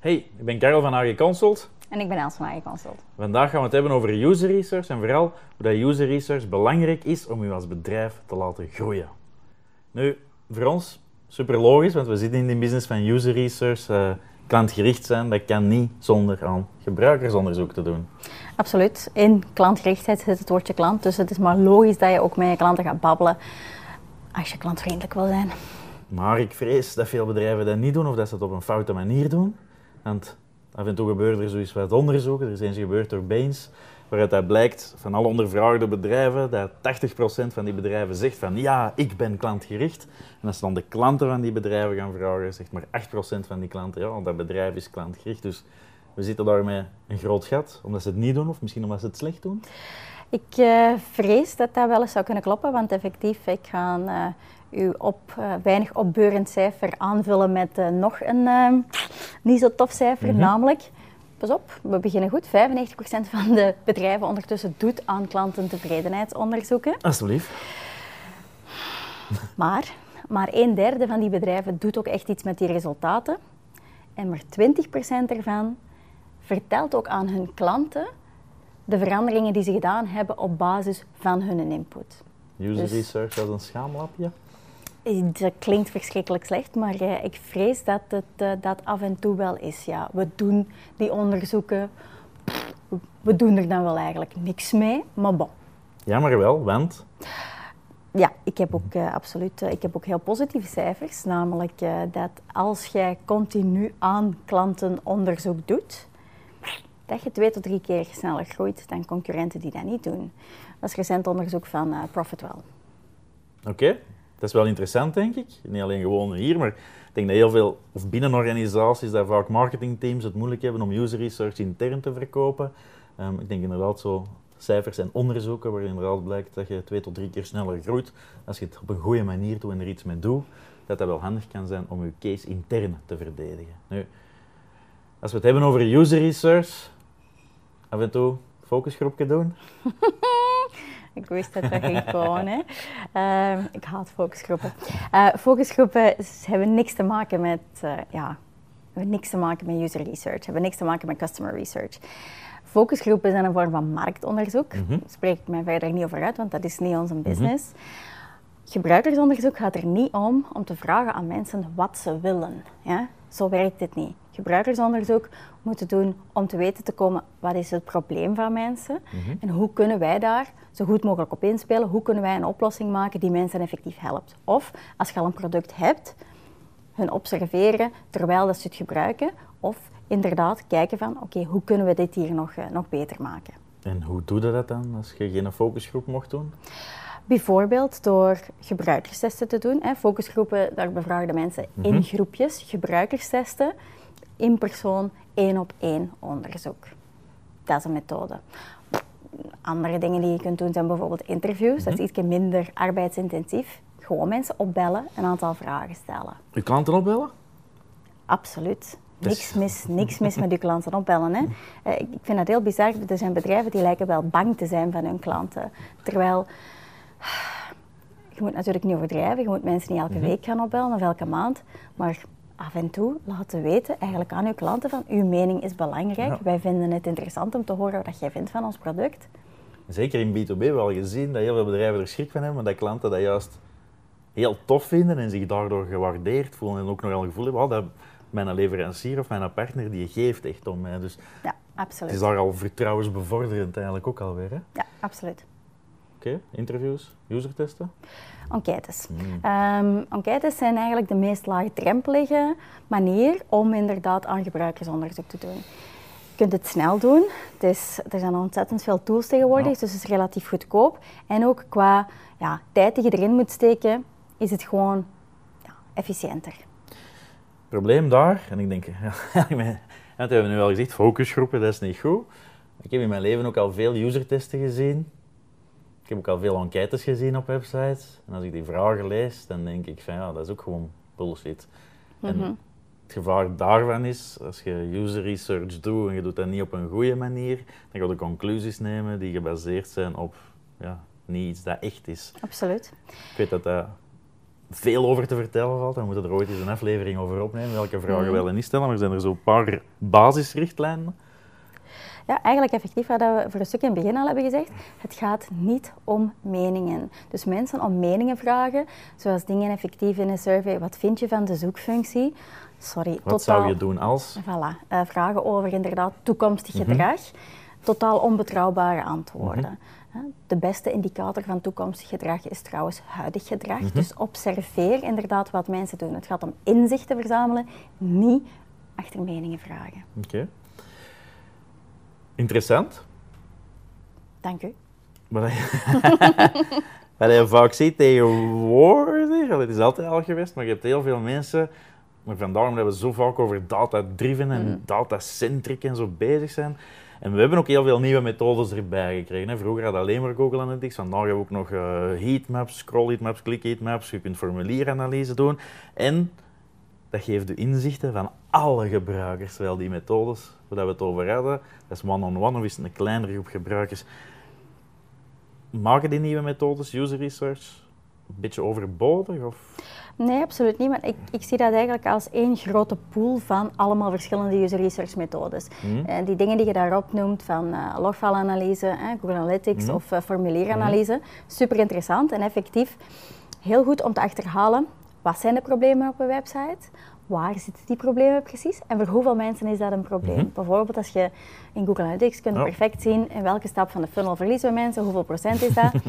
Hey, ik ben Karel van AG Consult. En ik ben Els van AG Consult. Vandaag gaan we het hebben over user research en vooral hoe dat user research belangrijk is om u als bedrijf te laten groeien. Nu, voor ons super logisch, want we zitten in de business van user research. Uh, klantgericht zijn, dat kan niet zonder aan gebruikersonderzoek te doen. Absoluut. In klantgerichtheid zit het woordje klant, dus het is maar logisch dat je ook met je klanten gaat babbelen als je klantvriendelijk wil zijn. Maar ik vrees dat veel bedrijven dat niet doen of dat ze het op een foute manier doen. Want af en toe gebeurt er zoiets wat onderzoeken. Er is eens gebeurd door Bains, waaruit dat blijkt van alle ondervraagde bedrijven dat 80% van die bedrijven zegt van ja, ik ben klantgericht. En als dan de klanten van die bedrijven gaan vragen, zegt maar 8% van die klanten ja, dat bedrijf is klantgericht. Dus we zitten daarmee een groot gat, omdat ze het niet doen of misschien omdat ze het slecht doen. Ik uh, vrees dat dat wel eens zou kunnen kloppen, want effectief, ik ga uh, u op uh, weinig opbeurend cijfer aanvullen met nog een niet zo tof cijfer, mhm. namelijk, pas op, we beginnen goed, 95% van de bedrijven ondertussen doet aan klantentevredenheidsonderzoeken. Alsjeblieft. Maar, maar een derde van die bedrijven doet ook echt iets met die resultaten. En maar 20% ervan vertelt ook aan hun klanten de veranderingen die ze gedaan hebben op basis van hun input. User dus, research als een schaamlapje? Eh, dat klinkt verschrikkelijk slecht, maar uh, ik vrees dat het uh, dat af en toe wel is. Ja. We doen die onderzoeken, we doen er dan wel eigenlijk niks mee, maar bon. Jammer wel, want? Ja, ik heb ook absoluut ik heb ook heel positieve cijfers. Namelijk dat als jij continu aan klanten onderzoek doet, dat je twee tot drie keer sneller groeit dan concurrenten die dat niet doen. Dat is recent onderzoek van uh, Profitwell. Oké, dat is wel interessant, denk ik. Niet alleen gewoon hier, maar ik denk dat heel veel, of binnen organisaties, dat vaak marketingteams het moeilijk hebben om user research intern te verkopen. Um, ik denk inderdaad zo cijfers en onderzoeken waarin inderdaad blijkt dat je twee tot drie keer sneller groeit als je het op een goede manier doet en er iets mee doet, dat dat wel handig kan zijn om je case intern te verdedigen. Nu, als we het hebben over user research, af en toe focusgroepje doen? ik wist dat dat ging komen. Hè. Uh, ik haat focusgroepen. Uh, focusgroepen hebben niks te maken met, uh, ja, hebben niks te maken met user research, hebben niks te maken met customer research. Focusgroepen zijn een vorm van marktonderzoek. Daar mhm. spreek ik mij verder niet over uit, want dat is niet onze mhm. business. Gebruikersonderzoek gaat er niet om om te vragen aan mensen wat ze willen. Ja? Zo werkt het niet gebruikersonderzoek moeten doen om te weten te komen wat is het probleem van mensen mm en hoe kunnen wij daar zo goed mogelijk op inspelen, hoe kunnen wij een oplossing maken die mensen effectief helpt. Of als je al een product hebt, hun observeren terwijl dat ze het gebruiken of inderdaad kijken van oké, hoe kunnen we dit hier nog, uh, nog beter maken. En hoe doe je dat dan als je geen focusgroep mocht doen? Bijvoorbeeld door gebruikerstesten te doen. Hè. Focusgroepen, daar bevragen mensen in mhm. groepjes gebruikerstesten in persoon één op één onderzoek. Dat is een methode. Andere dingen die je kunt doen zijn bijvoorbeeld interviews. Dat is mhm. iets minder arbeidsintensief. Gewoon mensen opbellen, een aantal vragen stellen. Je klanten opbellen? Absoluut. Niks mis, niks mis met je klanten opbellen. Hè. Eh, ik vind dat heel bizar. Er zijn bedrijven die lijken wel bang te zijn van hun klanten. Terwijl, je moet natuurlijk niet overdrijven. Je moet mensen niet elke mhm. week gaan opbellen of elke maand. Maar af en toe laten weten eigenlijk aan uw klanten van uw mening is belangrijk. Wij vinden het interessant om te horen wat jij vindt van ons product. Zeker in B2B wel gezien dat heel veel bedrijven er schrik van hebben, maar dat klanten dat juist heel tof vinden en zich daardoor gewaardeerd voelen en ook nog wel het gevoel hebben oh, dat mijn leverancier of mijn partner die geeft echt om mij. Dus ja, absoluut. Het is daar al vertrouwensbevorderend eigenlijk ook alweer. Hè? Ja, absoluut. Oké, interviews, usertesten? Enquêtes. Mm. enquêtes zijn eigenlijk de meest laagdrempelige manier om inderdaad aan gebruikersonderzoek te doen. Je kunt het snel doen. Het is, er zijn ontzettend veel tools tegenwoordig, dus het is relatief goedkoop. En ook qua ja, tijd die je erin moet steken, is het gewoon ja, efficiënter. probleem daar, en ik denk, ja, dat hebben we nu al gezegd, focusgroepen, dat is niet goed. Ik heb in mijn leven ook al veel usertesten gezien ik heb ook al veel enquêtes gezien op websites. En als ik die vragen lees, dan denk ik van ja, dat is ook gewoon bullshit. En mhm. het gevaar daarvan is, als je user research doet en je doet dat niet op een goede manier, dan ga je conclusies nemen die gebaseerd zijn op ja, niet iets dat echt is. Absoluut. Ik weet dat dat veel over te vertellen valt. Dan moeten er ooit eens een aflevering over opnemen, welke vragen Mhm. wel en niet stellen. Maar er zijn er zo'n paar basisrichtlijnen. Ja, eigenlijk effectief wat we voor een stuk in het begin al hebben gezegd. Het gaat niet om meningen. Dus mensen om meningen vragen, zoals dingen effectief in een survey. Wat vind je van de zoekfunctie? Sorry, Wat totaal... zou je doen als? Voilà, eh, vragen over inderdaad toekomstig Mhm. gedrag. Totaal onbetrouwbare antwoorden. Hè, De beste indicator van toekomstig gedrag is trouwens huidig gedrag. Mhm. Dus observeer inderdaad wat mensen doen. Het gaat om inzichten verzamelen, niet achter meningen vragen. Oké. Interessant. Dank u. Wat je, wat je vaak ziet tegenwoordig, het is altijd al geweest, maar je hebt heel veel mensen, maar vandaar omdat we zo vaak over data-driven en Mhm. data-centric en zo bezig zijn. En we hebben ook heel veel nieuwe methodes erbij gekregen. Hè. Vroeger hadden we alleen maar Google Analytics, vandaag hebben we ook nog eh, heatmaps, scroll heatmaps, click heatmaps, je kunt formulieranalyse doen. En dat geeft de inzichten van alle gebruikers, terwijl die methodes, waar we het over hadden, dat is one-on-one of is het een kleinere groep gebruikers, maken die nieuwe methodes, user research, een beetje overbodig? Of? Nee, absoluut niet. Maar ik, ik zie dat eigenlijk als één grote pool van allemaal verschillende user research methodes. En die dingen die je daarop noemt, van eh logfile-analyse, hè, Google Analytics Mhm. of eh, formulieranalyse, super interessant en effectief. Heel goed om te achterhalen, wat zijn de problemen op een website? Waar zitten die problemen precies? En voor hoeveel mensen is dat een probleem? Mhm. Bijvoorbeeld als je in Google Analytics kunt je Ja. perfect zien in welke stap van de funnel verliezen we mensen, hoeveel procent is dat?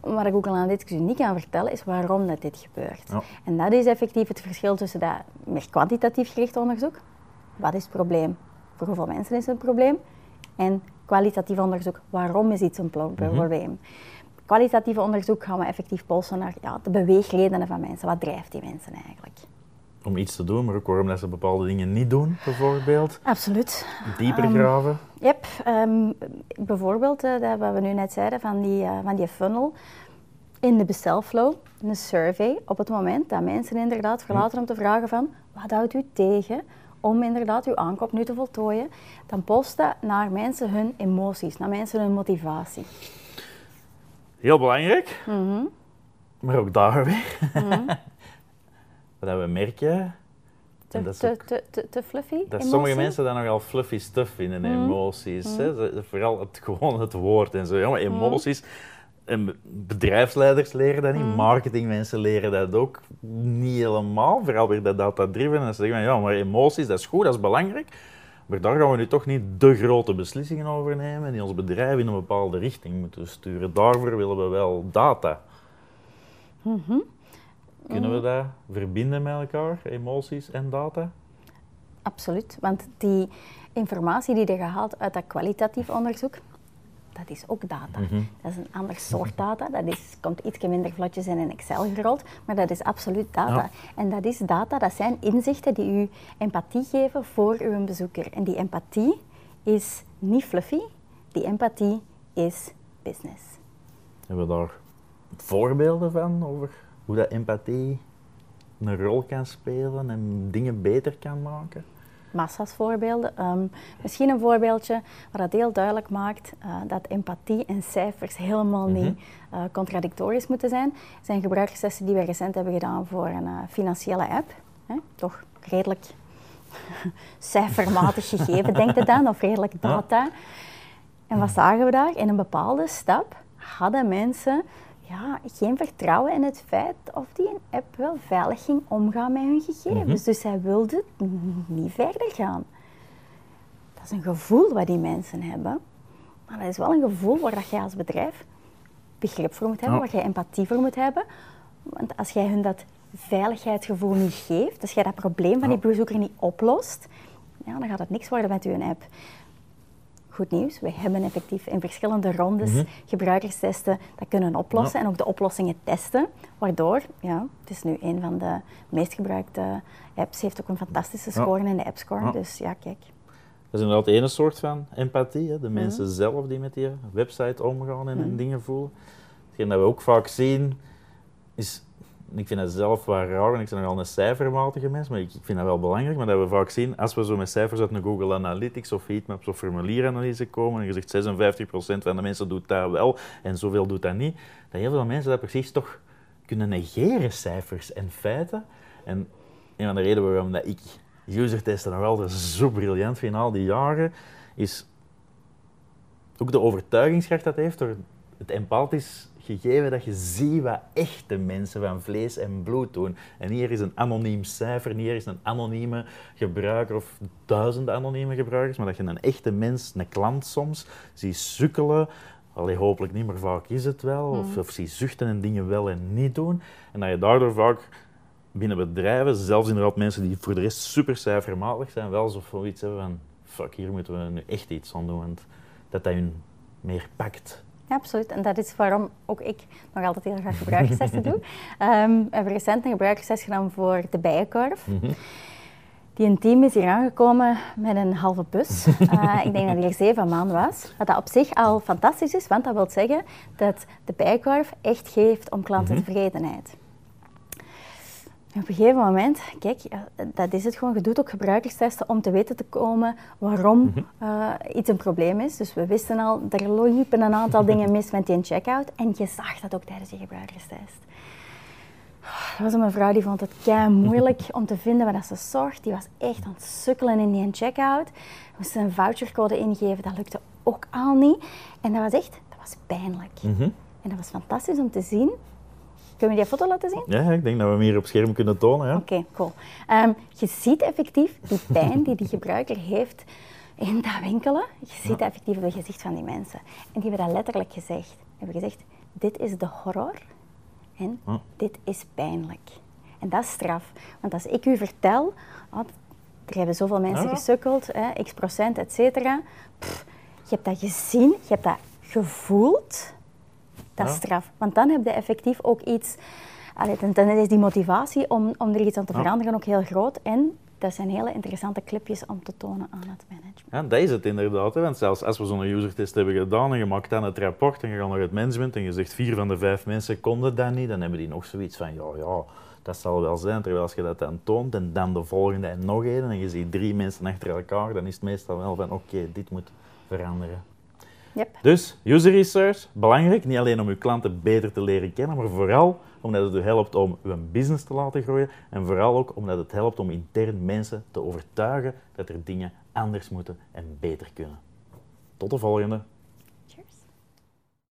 Wat Google Analytics u niet kan vertellen, is waarom dat dit gebeurt. Ja. En dat is effectief het verschil tussen dat meer kwantitatief gericht onderzoek. Wat is het probleem? Voor hoeveel mensen is het een probleem? En kwalitatief onderzoek, waarom is iets een Mhm. probleem? Kwalitatief onderzoek gaan we effectief polsen naar ja, de beweegredenen van mensen. Wat drijft die mensen eigenlijk? Om iets te doen, maar ook waarom dat ze bepaalde dingen niet doen, bijvoorbeeld. Absoluut. Dieper Ehm, graven. Yep, ehm, bijvoorbeeld eh, dat wat we nu net zeiden van die, eh, van die funnel. In de bestelflow, een survey, op het moment dat mensen inderdaad verlaten om te vragen van wat houdt u tegen om inderdaad uw aankoop nu te voltooien, dan post dat naar mensen hun emoties, naar mensen hun motivatie. Heel belangrijk, Mhm. maar ook daar weer. Mhm. Wat we merken, Te, dat te, ook- te, te, te fluffy? dat emotie? sommige mensen dat nogal fluffy stuff vinden, Mhm. emoties. Hè? Ze- Vooral het, gewoon het woord en zo. Ja, maar emoties. En bedrijfsleiders leren dat niet, Mhm. marketingmensen leren dat ook niet helemaal. Vooral weer dat data-driven. En ze zeggen van, ja, maar emoties, dat is goed, dat is belangrijk. Maar daar gaan we nu toch niet de grote beslissingen over nemen die ons bedrijf in een bepaalde richting moeten sturen. Daarvoor willen we wel data. Mhm. Kunnen we dat verbinden met elkaar, emoties en data? Absoluut, want die informatie die je gehaald uit dat kwalitatief onderzoek, dat is ook data. Mhm. Dat is een ander soort data, dat is, komt iets minder vlotjes in een Excel gerold, maar dat is absoluut data. Ja. En dat is data, dat zijn inzichten die u empathie geven voor uw bezoeker. En die empathie is niet fluffy, die empathie is business. Hebben we daar voorbeelden van over hoe dat empathie een rol kan spelen en dingen beter kan maken? Massa's voorbeelden. Ehm, misschien een voorbeeldje wat dat heel duidelijk maakt eh, dat empathie en cijfers helemaal Mhm. niet eh, contradictorisch moeten zijn. zijn gebruikerstesten die we recent hebben gedaan voor een eh, financiële app. Hè? Toch redelijk cijfermatig gegeven, denk je dan, of redelijk data. En wat zagen we daar? In een bepaalde stap hadden mensen ja, geen vertrouwen in het feit of die een app wel veilig ging omgaan met hun gegevens. Mhm. Dus zij wilden niet verder gaan. Dat is een gevoel wat die mensen hebben. Maar dat is wel een gevoel waar dat jij als bedrijf begrip voor moet hebben, Ja. waar jij empathie voor moet hebben. Want als jij hun dat veiligheidsgevoel niet geeft, als jij dat probleem van die bezoeker niet oplost, ja, dan gaat het niks worden met je app. Goed nieuws, we hebben effectief in verschillende rondes Mhm. gebruikerstesten dat kunnen oplossen en ook de oplossingen testen. Waardoor, ja, het is nu een van de meest gebruikte apps, heeft ook een fantastische Ja. score in de App Score. Ja. Dus ja, kijk. Dat is inderdaad één soort van empathie. Hè? De Mhm. mensen zelf die met die website omgaan en, en dingen voelen. Hetgeen dat we ook vaak zien, is... Ik vind dat zelf wel raar, want ik ben nogal een cijfermatige mens, maar ik, vind dat wel belangrijk. Maar dat we vaak zien, als we zo met cijfers uit een Google Analytics of Heatmaps of formulieranalyse komen, en je zegt 56% van de mensen doet dat wel en zoveel doet dat niet, dat heel veel mensen dat precies toch kunnen negeren, cijfers en feiten. En een van de redenen waarom dat ik usertesten nog altijd zo briljant vind al die jaren, is ook de overtuigingskracht dat heeft door het empathisch gegeven dat je ziet wat echte mensen van vlees en bloed doen. En hier is een anoniem cijfer, hier is een anonieme gebruiker of duizenden anonieme gebruikers, maar dat je een echte mens, een klant soms, ziet sukkelen. Allee, hopelijk niet, maar vaak is het wel. Of, Mhm. of zie zuchten en dingen wel en niet doen. En dat je daardoor vaak binnen bedrijven, zelfs inderdaad mensen die voor de rest super cijfermatig zijn, wel zo zoiets hebben van fuck, hier moeten we nu echt iets aan doen. Want dat dat hun meer pakt. Ja, absoluut. En dat is waarom ook ik nog altijd heel graag gebruikerstesten doe. Ehm, we hebben recent een gebruikerstest gedaan voor de bijenkorf. Mhm. Die een team is hier aangekomen met een halve bus. Eh, ik denk dat hij er zeven man was. Wat dat op zich al fantastisch is, want dat wil zeggen dat de bijenkorf echt geeft om klantentevredenheid. En op een gegeven moment, kijk, ja, dat is het gewoon. Je doet ook gebruikerstesten om te weten te komen waarom eh, iets een probleem is. Dus we wisten al, er liepen een aantal dingen mis met die checkout. En je zag dat ook tijdens die gebruikerstest. Er was een mevrouw die vond het kei moeilijk om te vinden waar dat ze zocht. Die was echt aan het sukkelen in die checkout. Moest een vouchercode ingeven, dat lukte ook al niet. En dat was echt, dat was pijnlijk. Mhm. En dat was fantastisch om te zien. Kunnen we die foto laten zien? Ja, ik denk dat we hem hier op scherm kunnen tonen. Ja. Oké, cool. Ehm, je ziet effectief die pijn die die gebruiker heeft in dat winkelen. Je ziet effectief op het gezicht van die mensen. En die hebben dat letterlijk gezegd. Die hebben gezegd, dit is de horror en Ja. dit is pijnlijk. En dat is straf. Want als ik u vertel, oh, er hebben zoveel mensen Ja. gesukkeld, hè, x procent, et cetera. Je hebt dat gezien, je hebt dat gevoeld. Dat is straf. Want dan heb je effectief ook iets... Allee, dan, dan is die motivatie om, om er iets aan te veranderen ook heel groot. En dat zijn hele interessante clipjes om te tonen aan het management. Ja, dat is het inderdaad. Hè. Want zelfs als we zo'n usertest hebben gedaan en je maakt dan het rapport en je gaat naar het management en je zegt vier van de vijf mensen konden dat niet, dan hebben die nog zoiets van ja, ja, dat zal wel zijn. Terwijl als je dat dan toont en dan de volgende en nog één en je ziet drie mensen achter elkaar, dan is het meestal wel van oké, dit moet veranderen. Yep. Dus user research, belangrijk, niet alleen om uw klanten beter te leren kennen, maar vooral omdat het u helpt om uw business te laten groeien en vooral ook omdat het helpt om intern mensen te overtuigen dat er dingen anders moeten en beter kunnen. Tot de volgende.